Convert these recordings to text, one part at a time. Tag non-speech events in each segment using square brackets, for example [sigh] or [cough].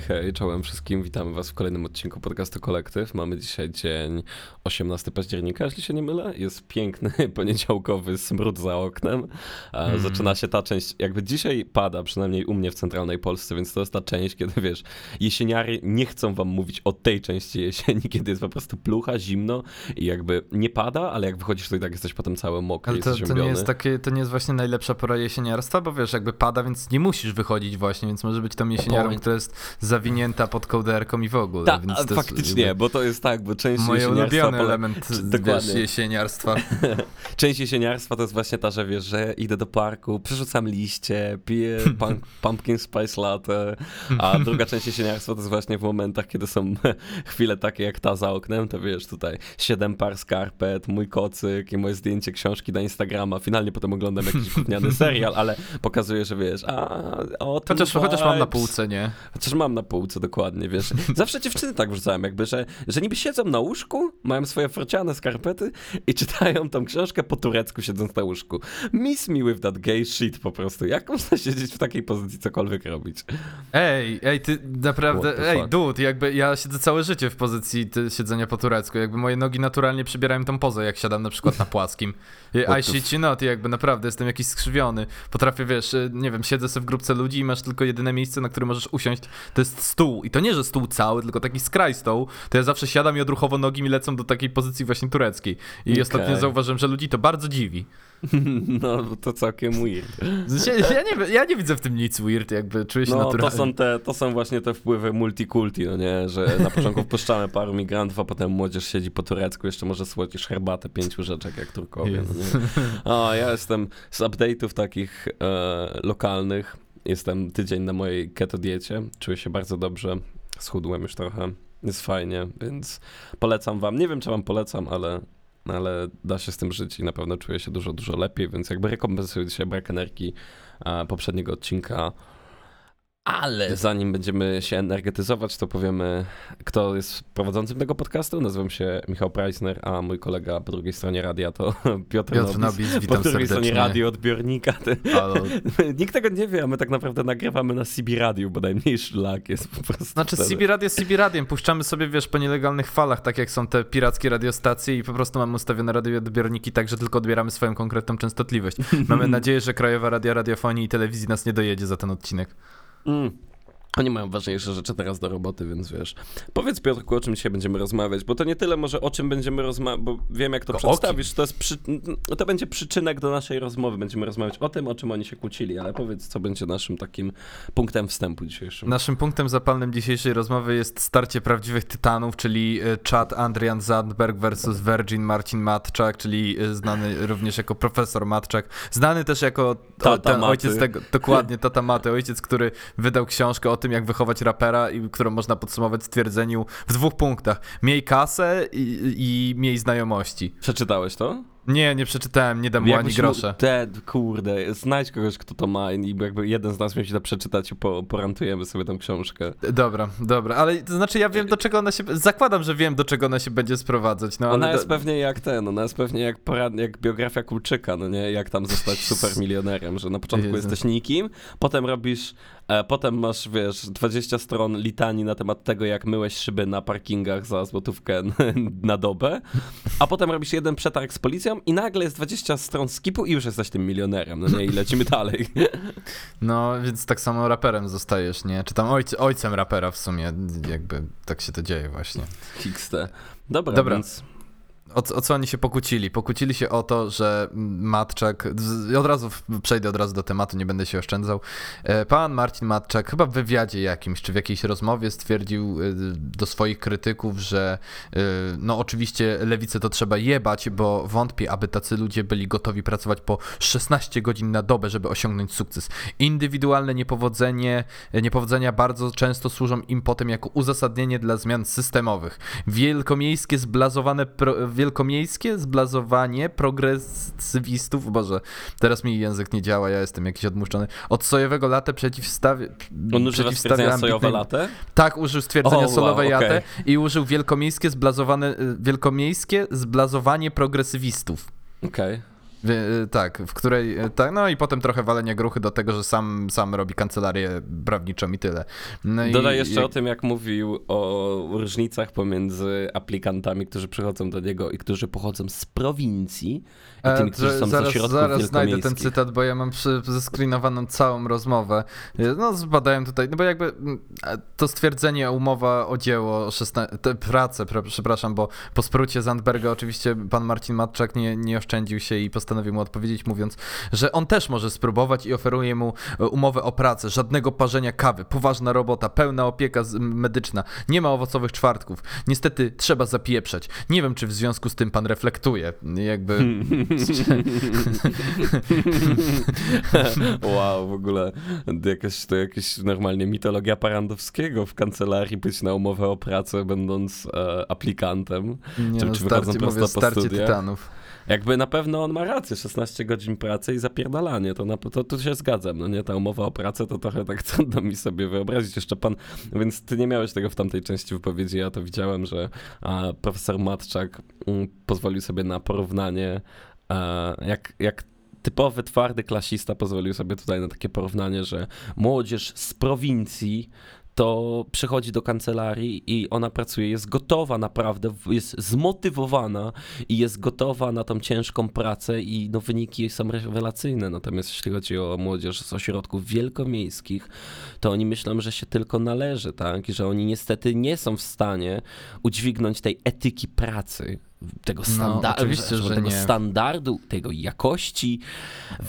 Hej, czołem wszystkim, witamy was w kolejnym odcinku podcastu Kolektyw. Mamy dzisiaj dzień 18 października, jeśli się nie mylę. Jest piękny, [laughs] poniedziałkowy smród za oknem. Mm. Zaczyna się ta część, jakby dzisiaj pada, przynajmniej u mnie w centralnej Polsce, więc to jest ta część, kiedy wiesz, jesieniary nie chcą wam mówić o tej części jesieni, [laughs] kiedy jest po prostu plucha, zimno i jakby nie pada, ale jak wychodzisz to i tak jesteś potem cały mokry, ale to, to nie jest takie, to nie jest właśnie najlepsza pora jesieniarstwa, bo wiesz, jakby pada, więc nie musisz wychodzić właśnie, więc może być tam jesieniarą, która jest zawinięta pod kołderką i w ogóle. Ta, więc faktycznie, jest, bo to jest tak, bo część Moje ulubiony element [laughs] wiesz, jesieniarstwa. [laughs] część jesieniarstwa to jest właśnie ta, że wiesz, że idę do parku, przerzucam liście, piję [laughs] pumpkin spice latte, a druga część jesieniarstwa to jest właśnie w momentach, kiedy są chwile takie jak ta za oknem, to wiesz, tutaj siedem par skarpet, mój kocyk i moje zdjęcie książki na Instagrama, finalnie potem oglądam jakiś gówniany serial, ale pokazuje, że wiesz, a o chociaż, chociaż mam na półce, nie? Chociaż mam na półce, dokładnie, wiesz. [laughs] Zawsze dziewczyny tak wrzucałem, jakby, że, że niby siedzą na łóżku, mają swoje frociane skarpety i czytają tą książkę po turecku siedząc na łóżku. Miss me with that gay shit po prostu. Jak można siedzieć w takiej pozycji, cokolwiek robić? Ej, ej, ty naprawdę, ej, dude, jakby ja siedzę całe życie w pozycji siedzenia po turecku, jakby moje nogi naturalnie przybierają tą pozę, jak siadam na przykład na płaskim. I shit you not, jakby naprawdę jestem jakiś skrzywiony. Potrafię, wiesz, nie wiem, siedzę sobie w grupce ludzi i masz tylko jedyne miejsce, na którym możesz usiąść, to jest stół. I to nie, że stół cały, tylko taki skraj stołu, to ja zawsze siadam i odruchowo nogi mi lecą do takiej pozycji właśnie tureckiej. I okay. ostatnio zauważyłem, że ludzi to bardzo dziwi. [laughs] No, to całkiem weird. Ja nie, ja nie widzę w tym nic weird, jakby czuję się no, naturalnie. To są, te, to są właśnie te wpływy multikulti, no nie, że na początku wpuszczamy paru migrantów, a potem młodzież siedzi po turecku, jeszcze może słodzisz herbatę pięciu rzeczek jak Turkowie, no nie. O, ja jestem z update'ów takich e, lokalnych, jestem tydzień na mojej keto diecie, czuję się bardzo dobrze, schudłem już trochę, jest fajnie, więc polecam wam, nie wiem czy wam polecam, ale ale da się z tym żyć i na pewno czuję się dużo, dużo lepiej, więc jakby rekompensuję się brak energii poprzedniego odcinka ale zanim będziemy się energetyzować, to powiemy, kto jest prowadzącym tego podcastu. Nazywam się Michał Preisner, a mój kolega po drugiej stronie radia to [laughs] Piotr, Piotr Nobis. Nobis po drugiej stronie radioodbiornika. [laughs] Nikt tego nie wie, a my tak naprawdę nagrywamy na CB Radio, bo najmniejszy lag jest po prostu. Znaczy wtedy. CB Radio jest CB Radiem. Puszczamy sobie, wiesz, po nielegalnych falach, tak jak są te pirackie radiostacje i po prostu mamy ustawione radioodbiorniki tak, że tylko odbieramy swoją konkretną częstotliwość. Mamy [laughs] nadzieję, że Krajowa Radia Radiofonii i Telewizji nas nie dojedzie za ten odcinek. Mm. Oni mają ważniejsze rzeczy teraz do roboty, więc wiesz. Powiedz Piotrku, o czym dzisiaj będziemy rozmawiać, bo to nie tyle może o czym będziemy rozmawiać, bo wiem jak to, to przedstawisz, to, jest przy... to będzie przyczynek do naszej rozmowy. Będziemy rozmawiać o tym, o czym oni się kłócili, ale powiedz, co będzie naszym takim punktem wstępu dzisiejszym. Naszym punktem zapalnym dzisiejszej rozmowy jest starcie prawdziwych tytanów, czyli e, Chad Andrian Zandberg versus Virgin Marcin Matczak, czyli e, znany również jako profesor Matczak, znany też jako o, ten ojciec tego, dokładnie, Tata Maty, ojciec, który wydał książkę o tym, jak wychować rapera, i którą można podsumować w stwierdzeniu w dwóch punktach. Miej kasę i, i miej znajomości. Przeczytałeś to? Nie, nie przeczytałem, nie dam mu ani grosza. Te, kurde, znajdź kogoś, kto to ma i jakby jeden z nas się to przeczytać i po, porantujemy sobie tą książkę. Dobra, dobra, ale to znaczy ja wiem do czego ona się, zakładam, że wiem do czego ona się będzie sprowadzać. No, ona jest do... pewnie jak ten, ona jest pewnie jak, porad... jak biografia Kulczyka, no nie, jak tam zostać [laughs] super milionerem, że na początku Jezu. jesteś nikim, potem robisz potem masz, wiesz, 20 stron litanii na temat tego, jak myłeś szyby na parkingach za złotówkę [laughs] na dobę, a potem robisz jeden przetarg z policją i nagle jest 20 stron skipu i już jesteś tym milionerem, no nie? I lecimy dalej. [laughs] No, więc tak samo raperem zostajesz, nie? Czy tam ojc ojcem rapera w sumie, jakby tak się to dzieje właśnie. Xte. Dobra, Dobra. więc o, o, co oni się pokłócili? Pokłócili się o to, że Matczak, od razu przejdę od razu do tematu, nie będę się oszczędzał. E, pan Marcin Matczak chyba w wywiadzie jakimś, czy w jakiejś rozmowie stwierdził e, do swoich krytyków, że e, no oczywiście lewicę to trzeba jebać, bo wątpię, aby tacy ludzie byli gotowi pracować po 16 godzin na dobę, żeby osiągnąć sukces. Indywidualne niepowodzenie, niepowodzenia bardzo często służą im potem jako uzasadnienie dla zmian systemowych. Wielkomiejskie zblazowane pro, wielkomiejskie zblazowanie progresywistów, boże, teraz mi język nie działa, ja jestem jakiś odmuszczony, od sojowego latę przeciwstawia... On używa stwierdzenia sojowe latę? Tak, użył stwierdzenia oh, solowe wow, okay. i użył wielkomiejskie zblazowane, wielkomiejskie zblazowanie progresywistów. Okej. Okay. Wie, tak, w której, tak, no i potem trochę walenie gruchy do tego, że sam, sam robi kancelarię prawniczą i tyle. No Dodaj i, jeszcze o tym, jak mówił o różnicach pomiędzy aplikantami, którzy przychodzą do niego i którzy pochodzą z prowincji i tymi, którzy są zaraz, z ośrodków Zaraz znajdę ten cytat, bo ja mam przy, zeskrinowaną całą rozmowę. No zbadałem tutaj, no bo jakby to stwierdzenie, umowa o dzieło, 16, te pracę, pre- przepraszam, bo po sprucie Zandberga oczywiście pan Marcin Matczak nie, nie oszczędził się i postanowił mu odpowiedzieć, mówiąc, że on też może spróbować i oferuje mu e, umowę o pracę, żadnego parzenia kawy, poważna robota, pełna opieka medyczna, nie ma owocowych czwartków. Niestety trzeba zapieprzać. Nie wiem, czy w związku z tym pan reflektuje. Jakby... [laughs] wow, w ogóle jakaś, to jakaś normalnie mitologia Parandowskiego w kancelarii być na umowę o pracę, będąc e, aplikantem. Nie Czy- no, czy starcie, mówię, starcie tytanów. Jakby na pewno on ma rację, 16 godzin pracy i zapierdalanie, to, na, to tu się zgadzam, no nie, ta umowa o pracę to trochę tak [laughs] trudno mi sobie wyobrazić, jeszcze pan, więc ty nie miałeś tego w tamtej części wypowiedzi, ja to widziałem, że a, profesor Matczak mm, pozwolił sobie na porównanie, a, jak, jak typowy, twardy klasista pozwolił sobie tutaj na takie porównanie, że młodzież z prowincji to przychodzi do kancelarii i ona pracuje, jest gotowa naprawdę, jest zmotywowana i jest gotowa na tą ciężką pracę i no, wyniki są rewelacyjne. Natomiast jeśli chodzi o młodzież z ośrodków wielkomiejskich, to oni myślą, że się tylko należy, tak? I że oni niestety nie są w stanie udźwignąć tej etyki pracy, tego, standa- No, oczywiście, że tego standardu, tego jakości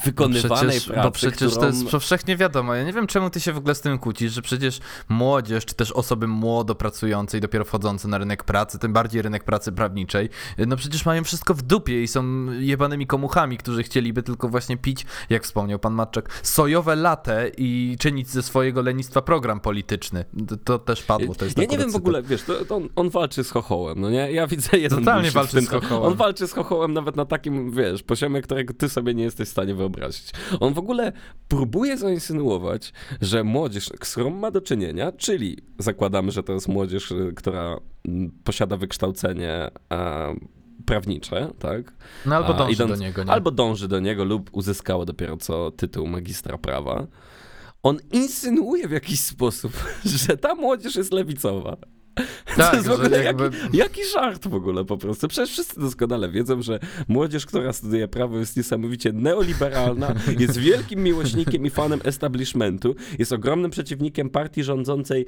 wykonywanej przecież, pracy, bo przecież którą... to jest powszechnie wiadomo. Ja nie wiem, czemu ty się w ogóle z tym kłócisz, że przecież młodzież, czy też osoby młodo pracujące i dopiero wchodzące na rynek pracy, tym bardziej rynek pracy prawniczej, no przecież mają wszystko w dupie i są jebanymi komuchami, którzy chcieliby tylko właśnie pić, jak wspomniał pan Matczak, sojowe latę i czynić ze swojego lenistwa program polityczny. To, to też padło, to jest Ja nie wiem w ogóle, wiesz, to, to on, on walczy z chochołem, no nie? Ja widzę jeden Totalnie walczy tym, z. On walczy z chochołem nawet na takim, wiesz, poziomie, którego ty sobie nie jesteś w stanie wyobrazić. On w ogóle próbuje zainsynuować, że młodzież, z którą ma do czynienia, czyli zakładamy, że to jest młodzież, y, która mm, posiada wykształcenie e, prawnicze, tak? No albo dąży idąc- do niego, nie? Albo dąży do niego lub uzyskało dopiero co tytuł magistra prawa. On insynuuje w jakiś sposób, [laughs] że ta młodzież jest lewicowa. Tak, to jest w że ogóle jakby- jaki, jaki żart w ogóle po prostu. Przecież wszyscy doskonale wiedzą, że młodzież, która studiuje prawo jest niesamowicie neoliberalna, [laughs] jest wielkim miłośnikiem i fanem establishmentu, jest ogromnym przeciwnikiem partii rządzącej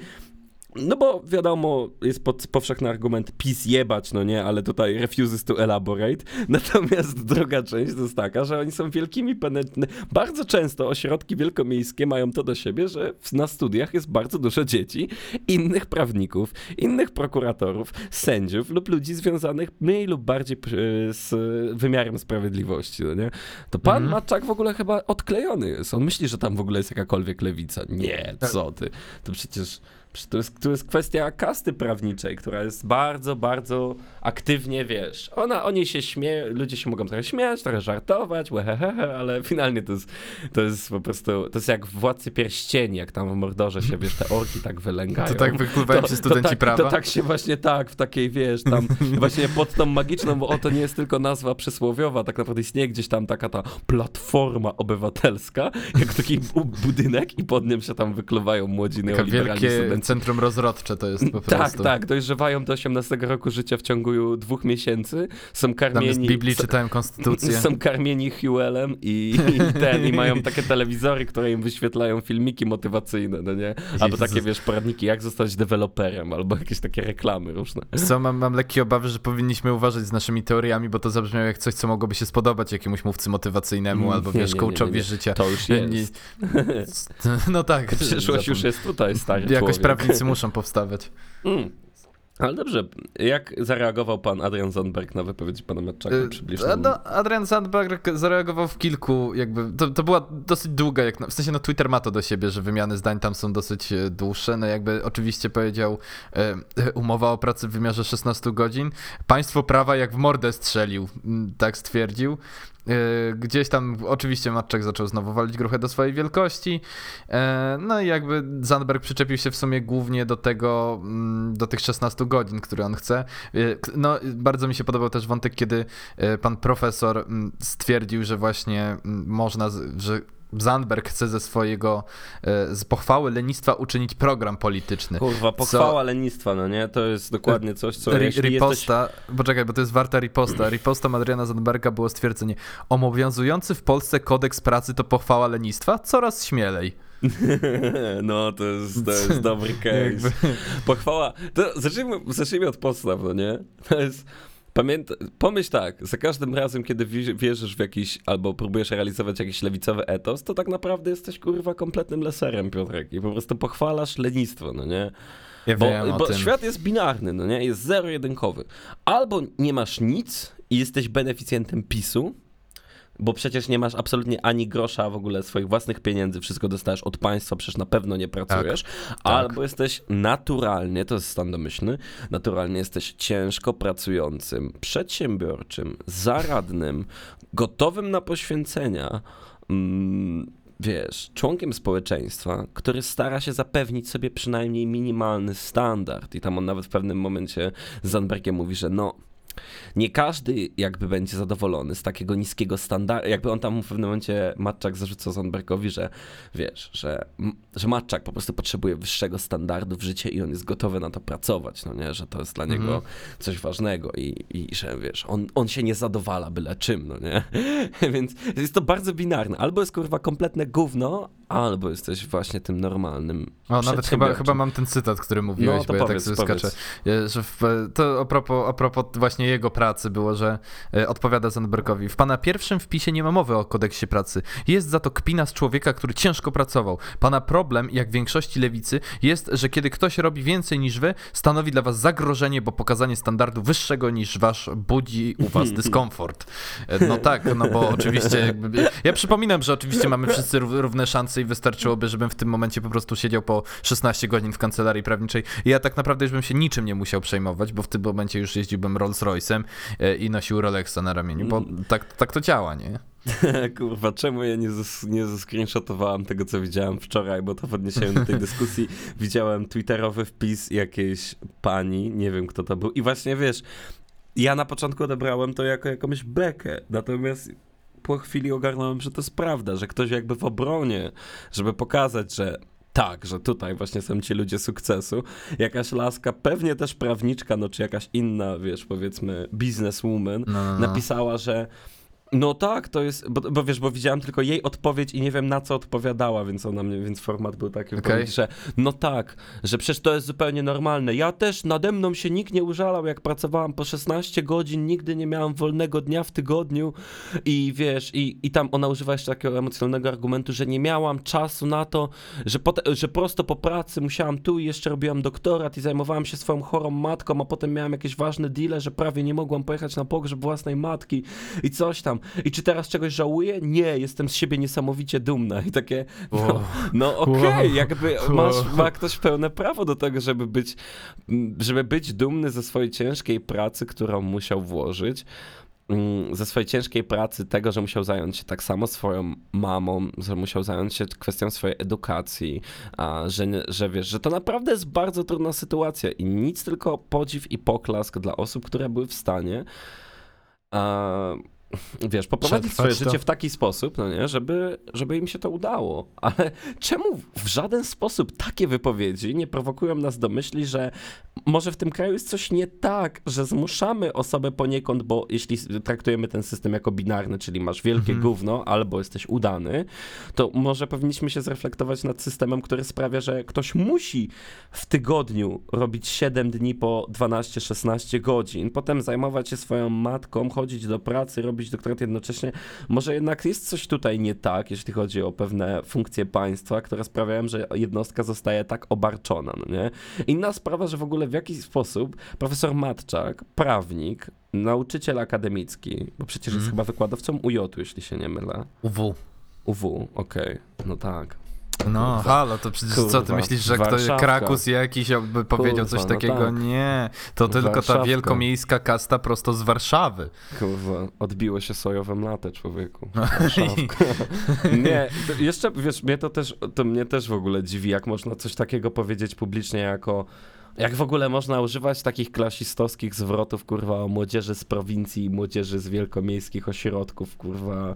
no bo wiadomo, jest pod, powszechny argument PiS jebać, no nie, ale tutaj refuses to elaborate. [laughs] Natomiast druga część to jest taka, że oni są wielkimi penetrny. Bardzo często ośrodki wielkomiejskie mają to do siebie, że na studiach jest bardzo dużo dzieci, innych prawników, innych prokuratorów, sędziów lub ludzi związanych mniej lub bardziej p- z wymiarem sprawiedliwości, no nie? To pan Mhm. Matczak w ogóle chyba odklejony jest. On myśli, że tam w ogóle jest jakakolwiek lewica. Nie, co ty. To Przecież To jest, to jest kwestia kasty prawniczej, która jest bardzo, bardzo aktywnie, wiesz, ona, oni się śmieją, ludzie się mogą trochę śmiać, trochę żartować, łehehehe, ale finalnie to jest, to jest po prostu, to jest jak w Władcy Pierścieni, jak tam w Mordorze się, wiesz, te orki tak wylęgają. To tak wypływają się studenci to tak, prawa? To tak się właśnie tak, w takiej, wiesz, tam [laughs] właśnie pod tą magiczną, bo oto nie jest tylko nazwa przysłowiowa, tak naprawdę istnieje gdzieś tam taka ta platforma obywatelska, jak taki bu- budynek i pod nim się tam wykluwają młodzi neoliberalni wielkie studenci. Centrum rozrodcze to jest po [laughs] prostu. Tak, tak, dojrzewają do 18 roku życia w ciągu dwóch miesięcy, są Tam jest karmieni... Biblii, czytałem konstytucję. [laughs] są karmieni Huelem i, i ten, i mają takie telewizory, które im wyświetlają filmiki motywacyjne, no nie? Albo takie, wiesz, poradniki, jak zostać deweloperem, albo jakieś takie reklamy różne. Co, mam, mam lekkie obawy, że powinniśmy uważać z naszymi teoriami, bo to zabrzmiało jak coś, co mogłoby się spodobać jakiemuś mówcy motywacyjnemu Mm, albo nie, wiesz, nie, coachowi nie. życia. To już [laughs] jest. No tak. Przyszłość już jest tutaj, stary Jakoś człowiek. Prawnicy muszą powstawać. Mm. Ale dobrze, jak zareagował pan Adrian Zandberg na wypowiedź pana Matczaka? Y, Przybliż a nam. No, Adrian Sandberg zareagował w kilku, jakby, to, to była dosyć długa, jak, na- w sensie no Twitter ma to do siebie, że wymiany zdań tam są dosyć e, dłuższe, no jakby oczywiście powiedział e, [laughs] umowa o pracy w wymiarze 16 godzin, państwo prawa jak w mordę strzelił, tak stwierdził. E, Gdzieś tam oczywiście Matczak zaczął znowu walić gruchę do swojej wielkości. E, No i jakby Zandberg przyczepił się w sumie głównie do tego, do tych 16 15 godzin, które on chce. Y, no, bardzo mi się podobał też wątek, kiedy y, pan profesor mm, stwierdził, że właśnie mm, można, że Zandberg chce ze swojego, z pochwały lenistwa uczynić program polityczny. Kurwa, pochwała co... lenistwa, no nie? To jest dokładnie coś, co Ri Riposta, jesteś... poczekaj, bo to jest warta riposta. [clears throat] Riposta Adriana Zandberga było stwierdzenie, obowiązujący w Polsce kodeks pracy to pochwała lenistwa? Coraz śmielej. [laughs] No, to jest, to jest dobry [laughs] case. Pochwała. To zacznijmy, zacznijmy od podstaw, no nie? To jest Pamięta, pomyśl tak, za każdym razem, kiedy wierzysz w jakiś, albo próbujesz realizować jakiś lewicowy etos, to tak naprawdę jesteś kurwa kompletnym leserem, Piotrek, i po prostu pochwalasz lenistwo, no nie? Ja bo, wiem bo świat jest binarny, no nie? Jest zero-jedynkowy. Albo nie masz nic i jesteś beneficjentem PiSu, bo przecież nie masz absolutnie ani grosza w ogóle swoich własnych pieniędzy, wszystko dostajesz od państwa, przecież na pewno nie pracujesz, tak, albo tak. jesteś naturalnie, to jest stan domyślny, naturalnie jesteś ciężko pracującym, przedsiębiorczym, zaradnym, gotowym na poświęcenia, mm, wiesz, członkiem społeczeństwa, który stara się zapewnić sobie przynajmniej minimalny standard. I tam on nawet w pewnym momencie z Zandbergiem mówi, że no, nie każdy jakby będzie zadowolony z takiego niskiego standardu. Jakby on tam w pewnym momencie Matczak zarzucał Sandbergowi, że wiesz, że, że Matczak po prostu potrzebuje wyższego standardu w życiu i on jest gotowy na to pracować, no nie, że to jest dla niego mm. coś ważnego i, i że wiesz, on, on się nie zadowala byle czym, no nie. [laughs] Więc jest to bardzo binarne. Albo jest kurwa kompletne gówno, albo jesteś właśnie tym normalnym. O, nawet chyba, chyba mam ten cytat, który mówiłeś, no, bo powiedz, ja tak sobie skaczę. Że w, to a propos, a propos właśnie jego pracy było, że e, odpowiada Zandbergowi. W pana pierwszym wpisie nie ma mowy o kodeksie pracy. Jest za to kpina z człowieka, który ciężko pracował. Pana problem, jak w większości lewicy, jest, że kiedy ktoś robi więcej niż wy, stanowi dla was zagrożenie, bo pokazanie standardu wyższego niż wasz budzi u was [laughs] dyskomfort. E, no tak, no bo oczywiście. Ja przypominam, że oczywiście mamy wszyscy równe szanse i wystarczyłoby, żebym w tym momencie po prostu siedział po 16 godzin w kancelarii prawniczej. I ja tak naprawdę już bym się niczym nie musiał przejmować, bo w tym momencie już jeździłbym Rolls Royce'em e, i nosił Rolexa na ramieniu, bo tak, tak to działa, nie? [laughs] Kurwa, czemu ja nie, zes- nie zescreenshotowałem tego, co widziałem wczoraj, bo to w odniesieniu do tej dyskusji. [laughs] Widziałem twitterowy wpis jakiejś pani, nie wiem kto to był. I właśnie wiesz, ja na początku odebrałem to jako jakąś bekę, natomiast po chwili ogarnąłem, że to jest prawda, że ktoś jakby w obronie, żeby pokazać, że tak, że tutaj właśnie są ci ludzie sukcesu. Jakaś laska, pewnie też prawniczka, no czy jakaś inna, wiesz, powiedzmy, bizneswoman, no, no, no. napisała, że no tak, to jest, bo, bo, wiesz, bo widziałem tylko jej odpowiedź i nie wiem na co odpowiadała, więc ona mnie, więc format był taki, okay. że no tak, że przecież to jest zupełnie normalne. Ja też, nade mną się nikt nie użalał, jak pracowałam po 16 godzin, nigdy nie miałam wolnego dnia w tygodniu i wiesz, i, i tam ona używa jeszcze takiego emocjonalnego argumentu, że nie miałam czasu na to, że, że prosto po pracy musiałam tu i jeszcze robiłam doktorat i zajmowałam się swoją chorą matką, a potem miałam jakieś ważne deale, że prawie nie mogłam pojechać na pogrzeb własnej matki i coś tam. I czy teraz czegoś żałuję? Nie, jestem z siebie niesamowicie dumna. I takie, no, no okej, okay, jakby masz, ma ktoś pełne prawo do tego, żeby być, żeby być dumny ze swojej ciężkiej pracy, którą musiał włożyć ze swojej ciężkiej pracy, tego, że musiał zająć się tak samo swoją mamą, że musiał zająć się kwestią swojej edukacji, a, że, że wiesz, że to naprawdę jest bardzo trudna sytuacja. I nic tylko podziw i poklask dla osób, które były w stanie a, wiesz, poprowadzić swoje to. życie w taki sposób, no nie, żeby, żeby im się to udało. Ale [laughs] czemu w żaden sposób takie wypowiedzi nie prowokują nas do myśli, że może w tym kraju jest coś nie tak, że zmuszamy osobę poniekąd, bo jeśli traktujemy ten system jako binarny, czyli masz wielkie mhm. gówno albo jesteś udany, to może powinniśmy się zreflektować nad systemem, który sprawia, że ktoś musi w tygodniu robić 7 dni po 12-16 godzin, potem zajmować się swoją matką, chodzić do pracy, robić robić doktorat jednocześnie. Może jednak jest coś tutaj nie tak, jeśli chodzi o pewne funkcje państwa, które sprawiają, że jednostka zostaje tak obarczona, no nie? Inna sprawa, że w ogóle w jaki sposób profesor Matczak, prawnik, nauczyciel akademicki, bo przecież mm. jest mhm. chyba wykładowcą UJ, jeśli się nie mylę. UW. UW, okej, okay. no tak. No, kurwa. halo, to przecież kurwa. co, ty myślisz, że ktoś, Krakus jakiś by powiedział kurwa, coś no takiego? No tak. Nie, to tylko Warszawka. ta wielkomiejska kasta prosto z Warszawy. Kurwa, odbiło się sojowym late, człowieku. [laughs] nie, jeszcze, wiesz, mnie to też, to mnie też w ogóle dziwi, jak można coś takiego powiedzieć publicznie jako Jak w ogóle można używać takich klasistowskich zwrotów, kurwa, o młodzieży z prowincji młodzieży z wielkomiejskich ośrodków, kurwa,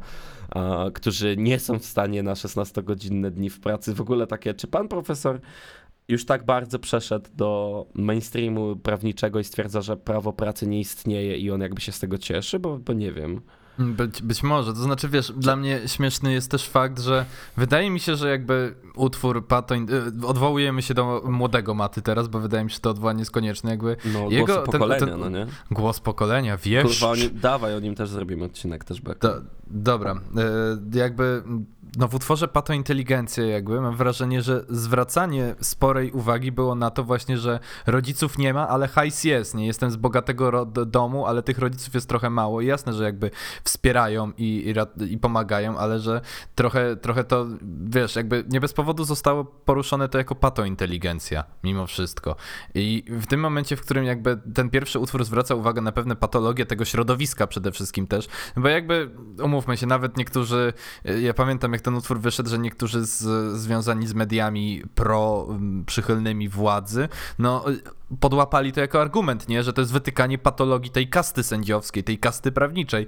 a, którzy nie są w stanie na 16-godzinne dni w pracy. W ogóle takie, czy pan profesor już tak bardzo przeszedł do mainstreamu prawniczego i stwierdza, że prawo pracy nie istnieje i on jakby się z tego cieszy, bo, bo nie wiem. Być, być może, to znaczy wiesz, dla mnie śmieszny jest też fakt, że wydaje mi się, że jakby utwór Pato, y, odwołujemy się do młodego Maty teraz, bo wydaje mi się, że to odwołanie jest konieczne, jakby no, jego, głos pokolenia, ten, ten, no nie? Głos pokolenia, wiesz. Kurwa, dawaj, o nim też zrobimy odcinek też, Do, Dobra, y, jakby no w utworze Pato Inteligencja jakby mam wrażenie, że zwracanie sporej uwagi było na to właśnie, że rodziców nie ma, ale hajs jest, nie jestem z bogatego domu, ale tych rodziców jest trochę mało. I jasne, że jakby wspierają i, i, i pomagają, ale że trochę, trochę to, wiesz, jakby nie bez powodu zostało poruszone to jako Pato Inteligencja mimo wszystko. I w tym momencie, w którym jakby ten pierwszy utwór zwraca uwagę na pewne patologie tego środowiska przede wszystkim też, bo jakby umówmy się, nawet niektórzy, ja pamiętam jak jak ten utwór wyszedł, że niektórzy z, związani z mediami pro przychylnymi władzy, no podłapali to jako argument, nie? Że to jest wytykanie patologii tej kasty sędziowskiej, tej kasty prawniczej.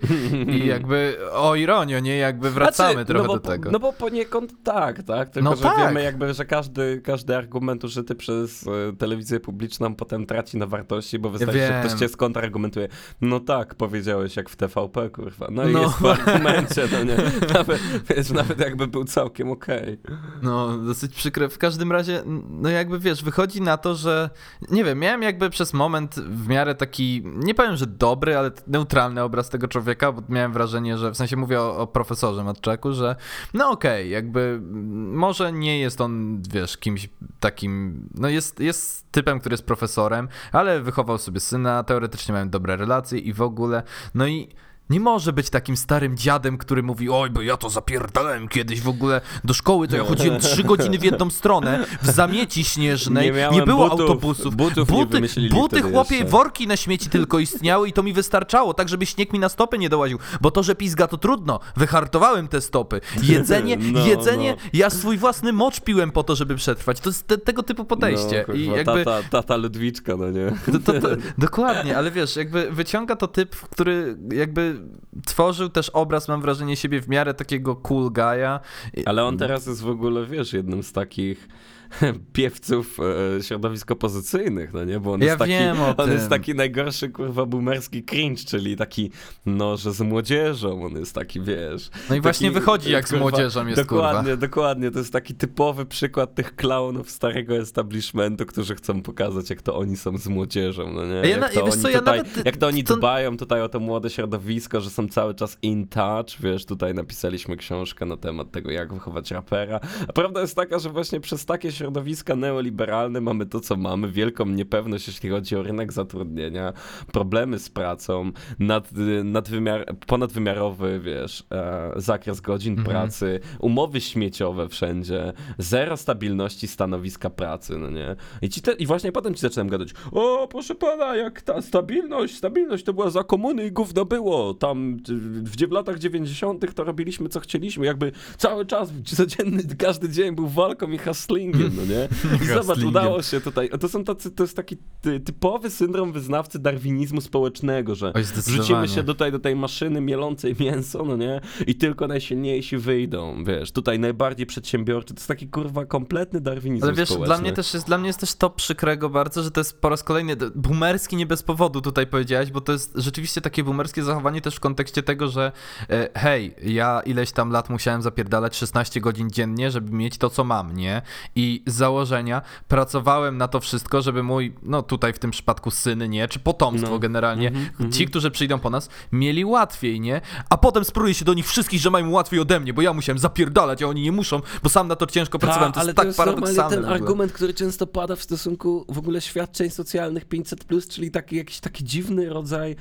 I [laughs] jakby, o ironio, nie? Jakby wracamy znaczy, trochę no bo, do tego. No bo poniekąd tak, tak? Tylko, no że tak. wiemy jakby, że każdy, każdy argument użyty przez e, telewizję publiczną potem traci na wartości, bo wystarczy, ja że ktoś cię skontrargumentuje. No tak, powiedziałeś jak w TVP, kurwa. No i no. jest w argumencie, no nie? [laughs] Nawet, wiesz, nawet jakby był całkiem okej. Okay. No, dosyć przykre. W każdym razie, no jakby, wiesz, wychodzi na to, że, nie wiem, miałem jakby przez moment w miarę taki, nie powiem, że dobry, ale neutralny obraz tego człowieka, bo miałem wrażenie, że w sensie mówię o, o profesorze Matczaku, że no okej, okay, jakby może nie jest on, wiesz, kimś takim, no jest, jest typem, który jest profesorem, ale wychował sobie syna, teoretycznie mają dobre relacje i w ogóle, no i nie może być takim starym dziadem, który mówi, oj, bo ja to zapierdalałem kiedyś w ogóle do szkoły, to ja chodziłem trzy godziny w jedną stronę, w zamieci śnieżnej, nie, nie było butów, autobusów. Butów buty, nie buty chłopie, jeszcze. worki na śmieci tylko istniały i to mi wystarczało, tak żeby śnieg mi na stopy nie dołaził, bo to, że pizga to trudno, wyhartowałem te stopy. Jedzenie, [laughs] no, jedzenie, no. ja swój własny mocz piłem po to, żeby przetrwać. To jest te, tego typu podejście. No, I jakby... tata, tata Ludwiczka, no nie? To, to, to, dokładnie, ale wiesz, jakby wyciąga to typ, który jakby tworzył też obraz, mam wrażenie, siebie w miarę takiego cool guy'a. Ale on teraz jest w ogóle, wiesz, jednym z takich [laughs] piewców e, środowisk opozycyjnych, no nie? Bo on, ja jest, taki, on jest taki najgorszy, kurwa, boomerski cringe, czyli taki, no, że z młodzieżą, on jest taki, wiesz... No i taki, właśnie wychodzi, jak kurwa, z młodzieżą jest, Dokładnie, kurwa. dokładnie, to jest taki typowy przykład tych klaunów starego establishmentu, którzy chcą pokazać, jak to oni są z młodzieżą, no nie? Ja jak, to oni co, tutaj, nawet... jak to oni to... dbają tutaj o to młode środowisko, że są cały czas in touch, wiesz, tutaj napisaliśmy książkę na temat tego, jak wychować rapera, a prawda jest taka, że właśnie przez takie środowiska neoliberalne mamy to, co mamy, wielką niepewność, jeśli chodzi o rynek zatrudnienia, problemy z pracą, nad, nadwymiar, ponadwymiarowy, wiesz, e, zakres godzin mhm. pracy, umowy śmieciowe wszędzie, zero stabilności stanowiska pracy, no nie? I, ci te, I właśnie potem ci zaczynam gadać, o, proszę pana, jak ta stabilność, stabilność to była za komuny i gówno było, tam w, w latach 90 to robiliśmy, co chcieliśmy, jakby cały czas, codzienny, każdy dzień był walką i hustlingiem, no nie? [laughs] I zobacz, udało się tutaj. To, są tacy, to jest taki typowy syndrom wyznawcy darwinizmu społecznego, że Oj, wrzucimy się tutaj do tej maszyny mielącej mięso, no nie? I tylko najsilniejsi wyjdą, wiesz. Tutaj najbardziej przedsiębiorczy. To jest taki kurwa kompletny darwinizm Ale wiesz, społeczny. dla mnie też jest, dla mnie jest też to przykrego bardzo, że to jest po raz kolejny boomerski nie bez powodu tutaj powiedziałeś, bo to jest rzeczywiście takie boomerskie zachowanie też w kontekście tego, że e, hej, ja ileś tam lat musiałem zapierdalać 16 godzin dziennie, żeby mieć to, co mam, nie? I założenia pracowałem na to wszystko, żeby mój, no tutaj w tym przypadku syn, nie, czy potomstwo no. generalnie, mm -hmm, ci, którzy przyjdą po nas, mieli łatwiej, nie? A potem spróbuję się do nich wszystkich, że mają łatwiej ode mnie, bo ja musiałem zapierdalać, a oni nie muszą, bo sam na to ciężko Ta, pracowałem. To ale jest tak to jest paradoksalne. ten argument, który często pada w stosunku w ogóle świadczeń socjalnych 500+, czyli taki jakiś taki dziwny rodzaj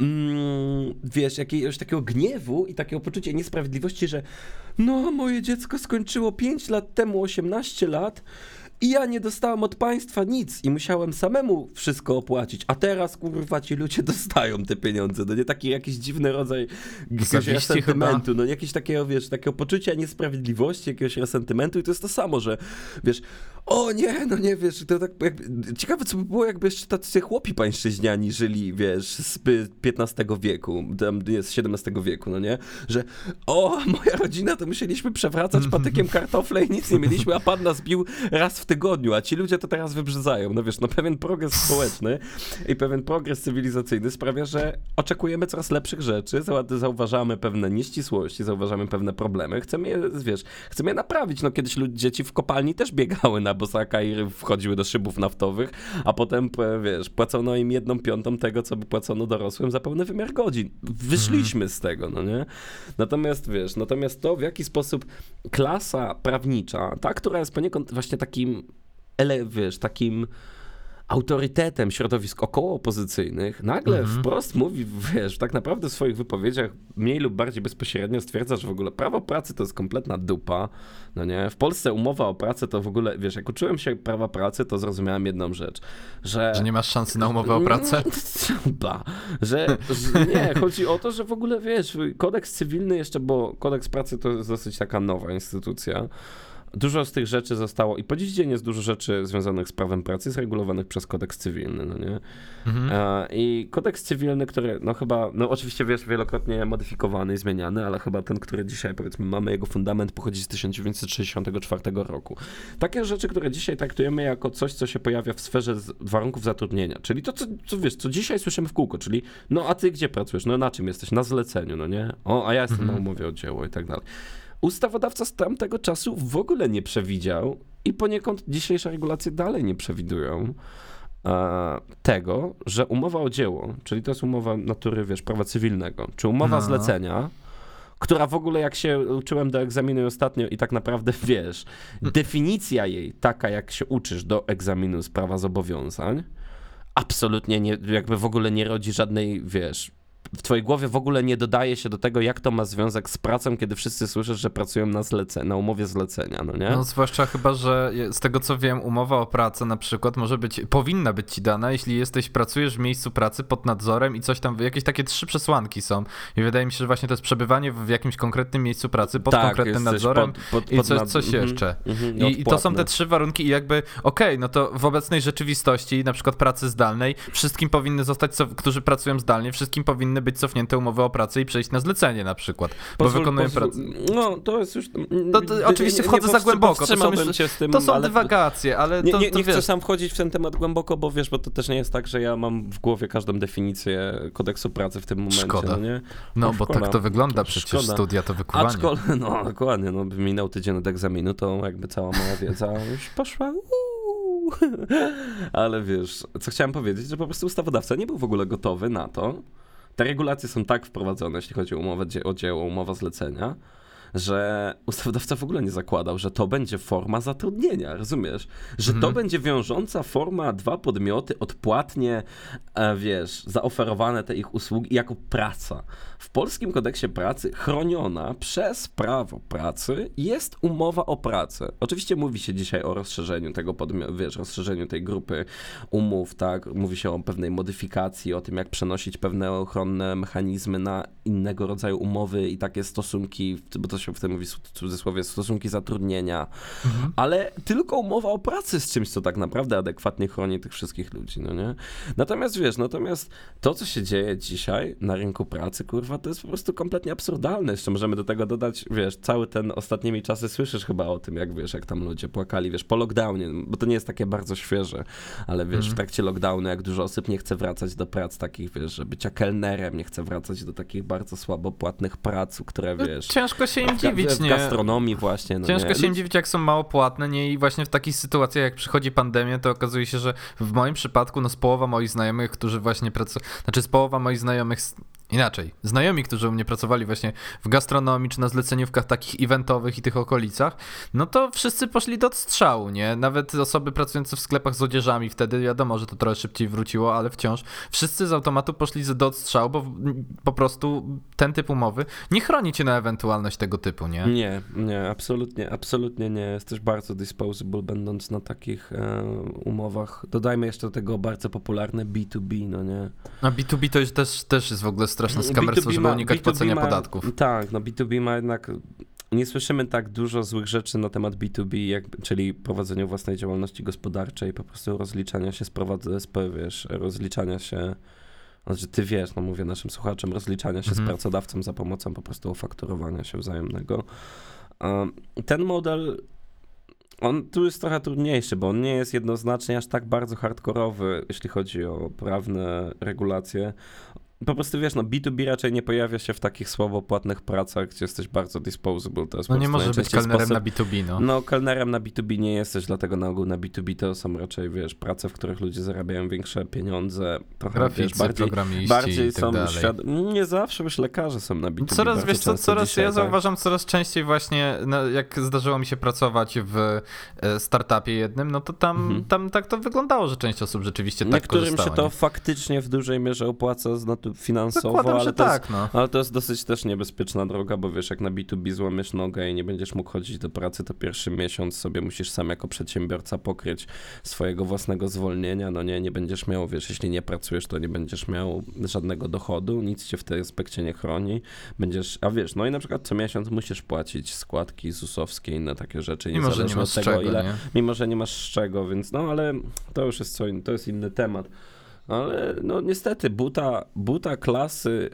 mm, wiesz, jakiegoś takiego gniewu i takiego poczucia niesprawiedliwości, że no, moje dziecko skończyło 5 lat temu 18 lat i ja nie dostałem od państwa nic i musiałem samemu wszystko opłacić, a teraz kurwa ci ludzie [laughs] dostają te pieniądze, no nie taki jakiś dziwny rodzaj jakiegoś resentymentu, chyba. no jakieś takiego, wiesz, takiego poczucia niesprawiedliwości, jakiegoś resentymentu i to jest to samo, że wiesz, o nie, no nie, wiesz, to tak ciekawe co by było, jakby jeszcze tacy chłopi pańszczyźniani żyli, wiesz, z XV wieku, tam jest XVII wieku, no nie, że o, moja rodzina, to musieliśmy przewracać patykiem [laughs] kartofle i nic nie mieliśmy, a pan nas bił raz w tygodniu, a ci ludzie to teraz wybrzydzają, no wiesz, no pewien progres społeczny i pewien progres cywilizacyjny sprawia, że oczekujemy coraz lepszych rzeczy, zauważamy pewne nieścisłości, zauważamy pewne problemy, chcemy je, wiesz, chcemy je naprawić, no kiedyś ludzie, dzieci w kopalni też biegały na bosaka i wchodziły do szybów naftowych, a potem, wiesz, płacono im jedną piątą tego, co by płacono dorosłym za pełny wymiar godzin. Wyszliśmy z tego, no nie? Natomiast, wiesz, natomiast to, w jaki sposób klasa prawnicza, ta, która jest poniekąd właśnie takim, ele, wiesz, takim autorytetem środowisk około opozycyjnych, nagle mhm. wprost mówi, wiesz, tak naprawdę w swoich wypowiedziach mniej lub bardziej bezpośrednio stwierdza, że w ogóle prawo pracy to jest kompletna dupa, no nie? W Polsce umowa o pracę to w ogóle, wiesz, jak uczyłem się prawa pracy, to zrozumiałem jedną rzecz, że... Że nie masz szansy na umowę o pracę? [laughs] Ba, że, że nie, chodzi o to, że w ogóle, wiesz, kodeks cywilny jeszcze, bo kodeks pracy to jest dosyć taka nowa instytucja, Dużo z tych rzeczy zostało i po dziś dzień jest dużo rzeczy związanych z prawem pracy zregulowanych przez kodeks cywilny, no nie? Mhm. I kodeks cywilny, który no chyba, no oczywiście wiesz, wielokrotnie modyfikowany i zmieniany, ale chyba ten, który dzisiaj powiedzmy mamy, jego fundament pochodzi z 1964 roku. Takie rzeczy, które dzisiaj traktujemy jako coś, co się pojawia w sferze warunków zatrudnienia, czyli to, co, co wiesz, co dzisiaj słyszymy w kółko, czyli no a ty gdzie pracujesz, no na czym jesteś, na zleceniu, no nie? O, a ja jestem mhm. na umowie o dzieło i tak dalej ustawodawca z tamtego czasu w ogóle nie przewidział i poniekąd dzisiejsze regulacje dalej nie przewidują e, tego, że umowa o dzieło, czyli to jest umowa natury, wiesz, prawa cywilnego, czy umowa no. zlecenia, która w ogóle jak się uczyłem do egzaminu ostatnio i tak naprawdę [laughs] wiesz, definicja jej taka jak się uczysz do egzaminu z prawa zobowiązań, absolutnie nie, jakby w ogóle nie rodzi żadnej, wiesz, w twojej głowie w ogóle nie dodaje się do tego, jak to ma związek z pracą, kiedy wszyscy słyszą, że pracują na, zlece na umowie zlecenia, no nie? No zwłaszcza chyba, że z tego co wiem, umowa o pracę na przykład może być, powinna być ci dana, jeśli jesteś, pracujesz w miejscu pracy pod nadzorem i coś tam, jakieś takie trzy przesłanki są i wydaje mi się, że właśnie to jest przebywanie w jakimś konkretnym miejscu pracy pod tak, konkretnym nadzorem pod, pod, pod i coś, nad... coś mhm, jeszcze. -hmm, I, I, to są te trzy warunki i jakby, okej, okay, no to w obecnej rzeczywistości, na przykład pracy zdalnej, wszystkim powinny zostać, co, którzy pracują zdalnie, wszystkim powinny być cofnięte umowy o pracę i przejść na zlecenie na przykład, pozwól, bo wykonuję pracę. No, to jest już... To, to, oczywiście nie, wchodzę nie za głęboko, to są, już, tym, to są ale... dywagacje, ale Nie, to, nie, nie chcę sam wchodzić w ten temat głęboko, bo wiesz, bo to też nie jest tak, że ja mam w głowie każdą definicję kodeksu pracy w tym momencie, Szkoda. no nie? No, bo tak to wygląda przecież, Szkoda. studia to wykonywanie. Aczkolwiek, [laughs] no dokładnie, no minął tydzień od egzaminu, to jakby cała moja wiedza [laughs] już poszła... [laughs] Ale wiesz, co chciałem powiedzieć, że po prostu ustawodawca nie był w ogóle gotowy na to, te regulacje są tak wprowadzone, jeśli chodzi o umowę o dzieło, umowę zlecenia, że ustawodawca w ogóle nie zakładał, że to będzie forma zatrudnienia, rozumiesz? Że mhm. to będzie wiążąca forma, dwa podmioty odpłatnie, e, wiesz, zaoferowane te ich usługi jako praca. W polskim kodeksie pracy chroniona przez prawo pracy jest umowa o pracę. Oczywiście mówi się dzisiaj o rozszerzeniu tego podmiotu, wiesz, rozszerzeniu tej grupy umów, tak? Mówi się o pewnej modyfikacji, o tym, jak przenosić pewne ochronne mechanizmy na innego rodzaju umowy i takie stosunki, bo to się w tym mówi w cudzysłowie, stosunki zatrudnienia, mhm. ale tylko umowa o pracy z czymś, co tak naprawdę adekwatnie chroni tych wszystkich ludzi, no nie? Natomiast wiesz, natomiast to, co się dzieje dzisiaj na rynku pracy, kurwa, to jest po prostu kompletnie absurdalne. Jeszcze możemy do tego dodać, wiesz, cały ten ostatnimi czasy słyszysz chyba o tym, jak wiesz, jak tam ludzie płakali, wiesz, po lockdownie, bo to nie jest takie bardzo świeże, ale wiesz, mhm. w trakcie lockdownu, jak dużo osób nie chce wracać do prac takich, wiesz, że bycia kelnerem, nie chce wracać do takich bardzo słabo płatnych prac, które, no, wiesz... ciężko się im dziwić, w, w gastronomii właśnie. No ciężko nie? się dziwić, jak są mało płatne, nie? I właśnie w takich sytuacjach, jak przychodzi pandemia, to okazuje się, że w moim przypadku, no z połowa moich znajomych, którzy właśnie pracują, znaczy z połowa moich znajomych Inaczej, znajomi, którzy u mnie pracowali właśnie w gastronomii czy na zleceniówkach takich eventowych i tych okolicach, no to wszyscy poszli do strzału, nie? Nawet osoby pracujące w sklepach z odzieżami wtedy, wiadomo, że to trochę szybciej wróciło, ale wciąż wszyscy z automatu poszli do odstrzału, bo po prostu ten typ umowy nie chroni cię na ewentualność tego typu, nie? Nie, nie, absolutnie, absolutnie nie. Jesteś bardzo disposable będąc na takich e, umowach. Dodajmy jeszcze do tego bardzo popularne B2B, no nie? A B2B to jest też, też jest w ogóle straszne skamerstwo, żeby unikać B2B płacenia ma, podatków. Tak, no B2B ma jednak nie słyszymy tak dużo złych rzeczy na temat B2B, jak, czyli prowadzenia własnej działalności gospodarczej, po prostu rozliczania się z, z wiesz, rozliczania się, znaczy ty wiesz, no mówię naszym słuchaczom, rozliczania się mhm. z pracodawcą za pomocą po prostu ofakturowania się wzajemnego. Ten model on tu jest trochę trudniejszy, bo on nie jest jednoznacznie aż tak bardzo hardkorowy, jeśli chodzi o prawne regulacje po prostu wiesz, no B2B raczej nie pojawia się w takich słabopłatnych pracach, gdzie jesteś bardzo disposable. To jest no nie możesz być kelnerem sposób... na B2B, no. No kelnerem na B2B nie jesteś, dlatego na ogół na B2B to są raczej, wiesz, prace, w których ludzie zarabiają większe pieniądze. Trochę, Graficy, wiesz, bardziej, bardziej tak są świad... Nie zawsze, wiesz, lekarze są na B2B. Coraz, wiesz co, coraz, dzisiaj, ja tak? zauważam coraz częściej właśnie, no, jak zdarzyło mi się pracować w e, startupie jednym, no to tam, mhm. tam tak to wyglądało, że część osób rzeczywiście tak Niektórym się to faktycznie w dużej mierze opłaca z finansowo, ale, to tak, jest, no. ale to jest dosyć też niebezpieczna droga, bo wiesz, jak na B2B złamiesz nogę i nie będziesz mógł chodzić do pracy, to pierwszy miesiąc sobie musisz sam jako przedsiębiorca pokryć swojego własnego zwolnienia, no nie, nie będziesz miał, wiesz, jeśli nie pracujesz, to nie będziesz miał żadnego dochodu, nic cię w tej aspekcie nie chroni, będziesz, a wiesz, no i na przykład co miesiąc musisz płacić składki ZUS-owskie i inne takie rzeczy, mimo, że nie masz tego, czego, ile, nie? mimo, że nie masz z czego, więc no, ale to już jest co, to jest inny temat. Ale no niestety buta, buta klasy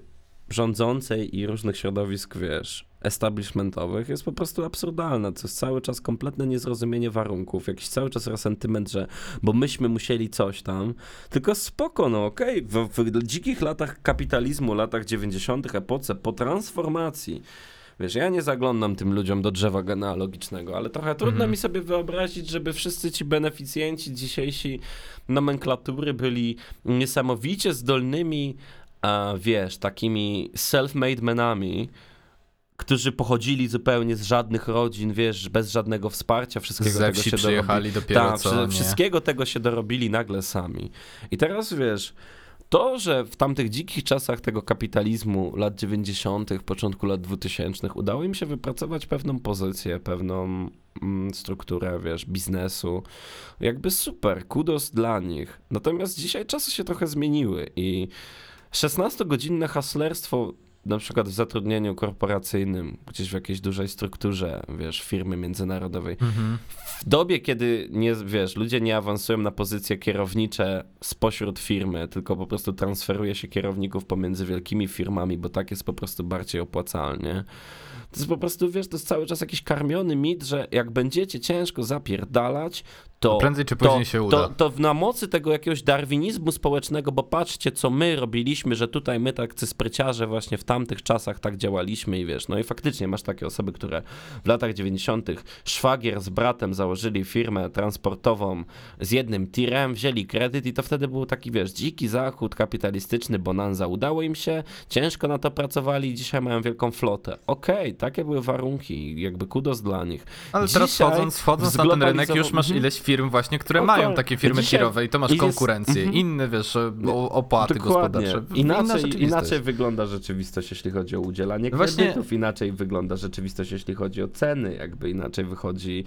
rządzącej i różnych środowisk, wiesz, establishmentowych jest po prostu absurdalna. To jest cały czas kompletne niezrozumienie warunków, jakiś cały czas resentyment, że bo myśmy musieli coś tam. Tylko spoko, no okej, okay. w, w dzikich latach kapitalizmu, latach 90., epoce po transformacji Wiesz, ja nie zaglądam tym ludziom do drzewa genealogicznego, ale trochę trudno mhm. mi sobie wyobrazić, żeby wszyscy ci beneficjenci dzisiejsi nomenklatury byli niesamowicie zdolnymi, a wiesz, takimi self-made menami, którzy pochodzili zupełnie z żadnych rodzin, wiesz, bez żadnego wsparcia, wszystkiego tego się dorobili. dopiero Ta, co, Wszystkiego tego się dorobili nagle sami. I teraz, wiesz, to, że w tamtych dzikich czasach tego kapitalizmu lat 90., początku lat 2000 udało im się wypracować pewną pozycję, pewną mm, strukturę, wiesz, biznesu, jakby super, kudos dla nich. Natomiast dzisiaj czasy się trochę zmieniły i 16-godzinne haslerstwo na przykład w zatrudnieniu korporacyjnym, gdzieś w jakiejś dużej strukturze, wiesz, firmy międzynarodowej. Mhm. W dobie, kiedy nie, wiesz, ludzie nie awansują na pozycje kierownicze spośród firmy, tylko po prostu transferuje się kierowników pomiędzy wielkimi firmami, bo tak jest po prostu bardziej opłacalnie to jest po prostu, wiesz, to jest cały czas jakiś karmiony mit, że jak będziecie ciężko zapierdalać, to... Prędzej czy później to, się uda. To, to na mocy tego jakiegoś darwinizmu społecznego, bo patrzcie, co my robiliśmy, że tutaj my tak spryciarze właśnie w tamtych czasach tak działaliśmy i wiesz, no i faktycznie masz takie osoby, które w latach 90. szwagier z bratem założyli firmę transportową z jednym tirem, wzięli kredyt i to wtedy był taki, wiesz, dziki zachód kapitalistyczny, bonanza. Udało im się, ciężko na to pracowali i dzisiaj mają wielką flotę. Okej, okay, takie były warunki, jakby kudos dla nich. Ale Dzisiaj teraz wchodząc, wchodząc na ten rynek już masz ileś firm właśnie, które mają takie firmy Dzisiaj... tirowe i to masz konkurencję, jest... inne wiesz, opłaty Dokładnie. gospodarcze. Inaczej, inaczej wygląda rzeczywistość, jeśli chodzi o udzielanie kredytów, właśnie... inaczej wygląda rzeczywistość, jeśli chodzi o ceny, jakby inaczej wychodzi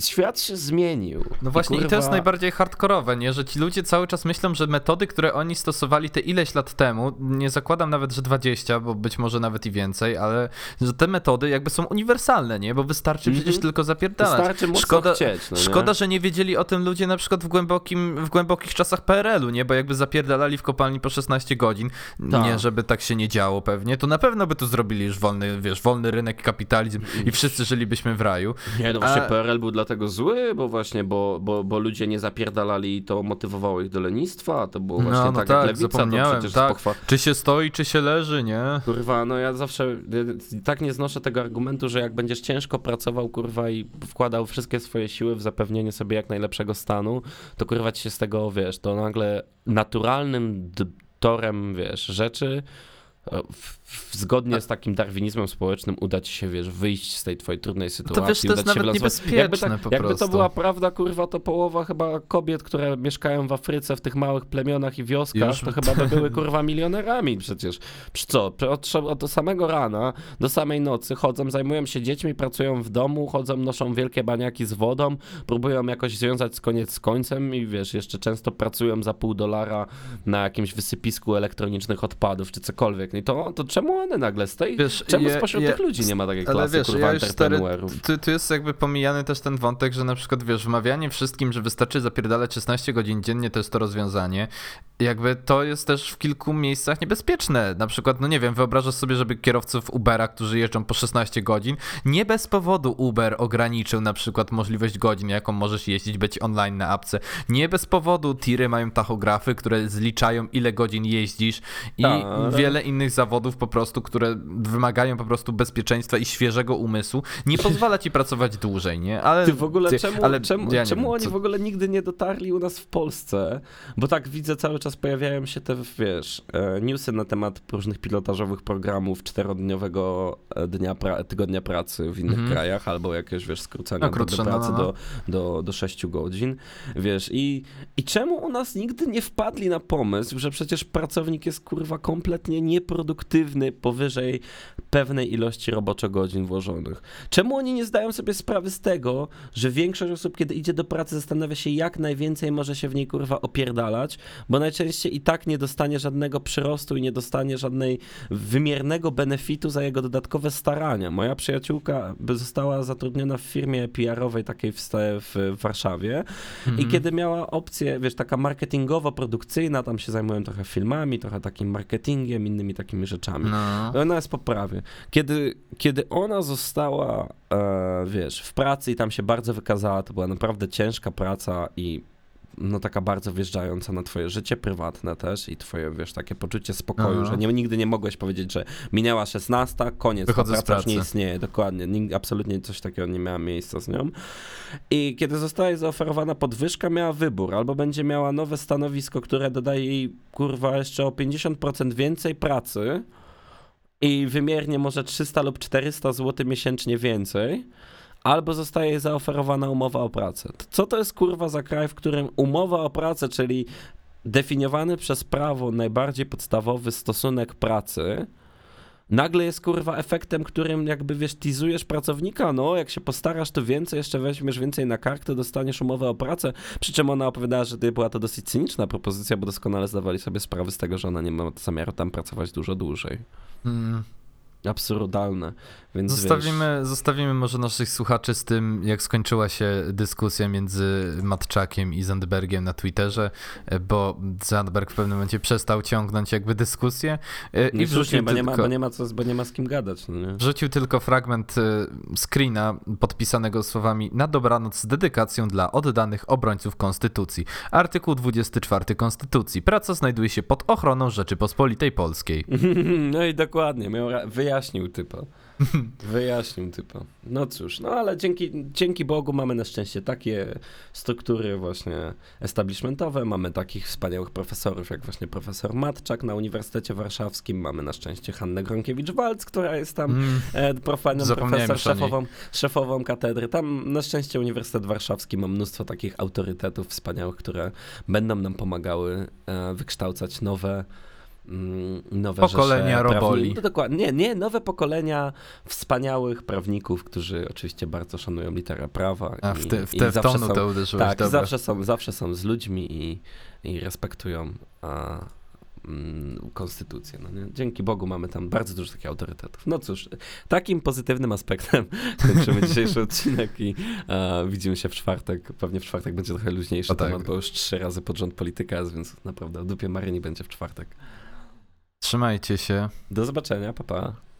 Świat się zmienił. No właśnie i, kurwa... i to jest najbardziej hardkorowe, nie? Że ci ludzie cały czas myślą, że metody, które oni stosowali te ileś lat temu, nie zakładam nawet, że 20, bo być może nawet i więcej, ale że te metody jakby są uniwersalne, nie? Bo wystarczy mm -hmm. przecież tylko zapierdalać. Wystarczy mocno szkoda, chcieć, no szkoda, że nie wiedzieli o tym ludzie na przykład w, głębokim, w głębokich czasach PRL-u, nie? Bo jakby zapierdalali w kopalni po 16 godzin, Ta. nie żeby tak się nie działo pewnie, to na pewno by tu zrobili już wolny, wiesz, wolny rynek, kapitalizm i wszyscy żylibyśmy w raju. Nie, no właśnie A... PRL był dlatego zły, bo właśnie, bo, bo, bo ludzie nie zapierdalali i to motywowało ich do lenistwa, to było no, właśnie no, tak, tak jak lewica, zapomniałem, to przecież tak. Pochwa... Czy się stoi, czy się leży, nie? Kurwa, no ja zawsze tak nie znoszę tego argumentu, że jak będziesz ciężko pracował, kurwa, i wkładał wszystkie swoje siły w zapewnienie sobie jak najlepszego stanu, to kurwa ci się z tego, wiesz, to nagle naturalnym torem, wiesz, rzeczy w, zgodnie z takim darwinizmem społecznym uda ci się, wiesz, wyjść z tej twojej trudnej sytuacji. To wiesz, to jest nawet niebezpieczne jakby, tak, po jakby to była prawda, kurwa, to połowa chyba kobiet, które mieszkają w Afryce, w tych małych plemionach i wioskach, Już? to chyba by były, kurwa, milionerami przecież. Co? Od, od samego rana do samej nocy chodzą, zajmują się dziećmi, pracują w domu, chodzą, noszą wielkie baniaki z wodą, próbują jakoś związać z koniec z końcem i wiesz, jeszcze często pracują za pół dolara na jakimś wysypisku elektronicznych odpadów, czy cokolwiek. I to, to czemu one nagle tej, wiesz, czemu je, spośród je, tych ludzi nie ma takiej klasy, wiesz, kurwa, ja entrepreneurów? Tu, tu jest jakby pomijany też ten wątek, że na przykład, wiesz, wmawianie wszystkim, że wystarczy zapierdalać 16 godzin dziennie, to jest to rozwiązanie. Jakby to jest też w kilku miejscach niebezpieczne. Na przykład, no nie wiem, wyobrażasz sobie, żeby kierowców Ubera, którzy jeżdżą po 16 godzin, nie bez powodu Uber ograniczył na przykład możliwość godzin, jaką możesz jeździć, być online na apce. Nie bez powodu tiry mają tachografy, które zliczają ile godzin jeździsz i Ta, ale... wiele innych zawodów po prostu, które wymagają po prostu bezpieczeństwa i świeżego umysłu, nie [laughs] pozwala ci pracować dłużej, nie? Ale ty w ogóle ty, czemu, ale czemu, ja czemu wiem, oni co... w ogóle nigdy nie dotarli u nas w Polsce? Bo tak widzę cały czas pojawiają się te, wiesz, e, newsy na temat różnych pilotażowych programów czterodniowego e, dnia pra tygodnia pracy w innych mm -hmm. krajach, albo jakieś, wiesz, skrócenia no, krótsze, pracy no, no, no. Do, do, do 6 godzin, wiesz, i, i czemu u nas nigdy nie wpadli na pomysł, że przecież pracownik jest, kurwa, kompletnie nieproduktywny powyżej pewnej ilości roboczo-godzin włożonych. Czemu oni nie zdają sobie sprawy z tego, że większość osób, kiedy idzie do pracy, zastanawia się, jak najwięcej może się w niej kurwa opierdalać, bo najczęściej i tak nie dostanie żadnego przyrostu i nie dostanie żadnej wymiernego benefitu za jego dodatkowe starania. Moja przyjaciółka została zatrudniona w firmie PR-owej takiej w, w Warszawie mhm. i kiedy miała opcję, wiesz, taka marketingowo-produkcyjna, tam się zajmują trochę filmami, trochę takim marketingiem, innymi takimi rzeczami. No. Ona jest po prawie. Kiedy, kiedy ona została, e, wiesz, w pracy i tam się bardzo wykazała, to była naprawdę ciężka praca i no taka bardzo wjeżdżająca na twoje życie prywatne też i twoje, wiesz, takie poczucie spokoju, Aha. że nie, nigdy nie mogłeś powiedzieć, że minęła 16, koniec, Wychodzę praca już nie istnieje, dokładnie, Nig absolutnie coś takiego nie miała miejsca z nią. I kiedy została jej zaoferowana podwyżka, miała wybór, albo będzie miała nowe stanowisko, które dodaje jej, kurwa, jeszcze o 50% więcej pracy, i wymiernie może 300 lub 400 zł miesięcznie więcej, albo zostaje zaoferowana umowa o pracę. Co to jest kurwa za kraj, w którym umowa o pracę, czyli definiowany przez prawo najbardziej podstawowy stosunek pracy, nagle jest kurwa efektem, którym jakby wiesz, tizujesz pracownika, no jak się postarasz, to więcej, jeszcze weźmiesz więcej na kartę, dostaniesz umowę o pracę, przy czym ona opowiadała, że była to dosyć cyniczna propozycja, bo doskonale zdawali sobie sprawę z tego, że ona nie ma zamiaru tam pracować dużo dłużej. Mm absurdalne. Więc zostawimy, wiesz... zostawimy może naszych słuchaczy z tym, jak skończyła się dyskusja między Matczakiem i Zandbergiem na Twitterze, bo Zandberg w pewnym momencie przestał ciągnąć jakby dyskusję e, i wrzucił nie, bo, tylko... nie ma, bo, nie ma co, bo nie ma z kim gadać. No nie? Wrzucił tylko fragment e, screena podpisanego słowami na dobranoc z dedykacją dla oddanych obrońców Konstytucji. Artykuł 24 Konstytucji. Praca znajduje się pod ochroną Rzeczypospolitej Polskiej. [laughs] no i dokładnie. Wyjaśnił typa. [laughs] Wyjaśnił typa. No cóż, no ale dzięki, dzięki Bogu mamy na szczęście takie struktury właśnie establishmentowe, mamy takich wspaniałych profesorów jak właśnie profesor Matczak na Uniwersytecie Warszawskim, mamy na szczęście Hannę Gronkiewicz-Walc, która jest tam mm. e, profanem profesor, szefową, szefową katedry. Tam na szczęście Uniwersytet Warszawski ma mnóstwo takich autorytetów wspaniałych, które będą nam pomagały e, wykształcać nowe nowe pokolenia roboli. No dokładnie, nie, nie, nowe pokolenia wspaniałych prawników, którzy oczywiście bardzo szanują literę prawa. A w te, w te i w zawsze są, to uderzyłeś, Tak, zawsze są, zawsze są z ludźmi i, i respektują a, mm, konstytucję. No nie? Dzięki Bogu mamy tam bardzo dużo takich autorytetów. No cóż, takim pozytywnym aspektem [laughs] kończymy dzisiejszy odcinek i a, widzimy się w czwartek. Pewnie w czwartek będzie trochę luźniejszy o, temat, tak. bo już trzy razy pod rząd polityka, więc naprawdę o dupie Maryni będzie w czwartek. Trzymajcie się. Do zobaczenia, papa. Pa.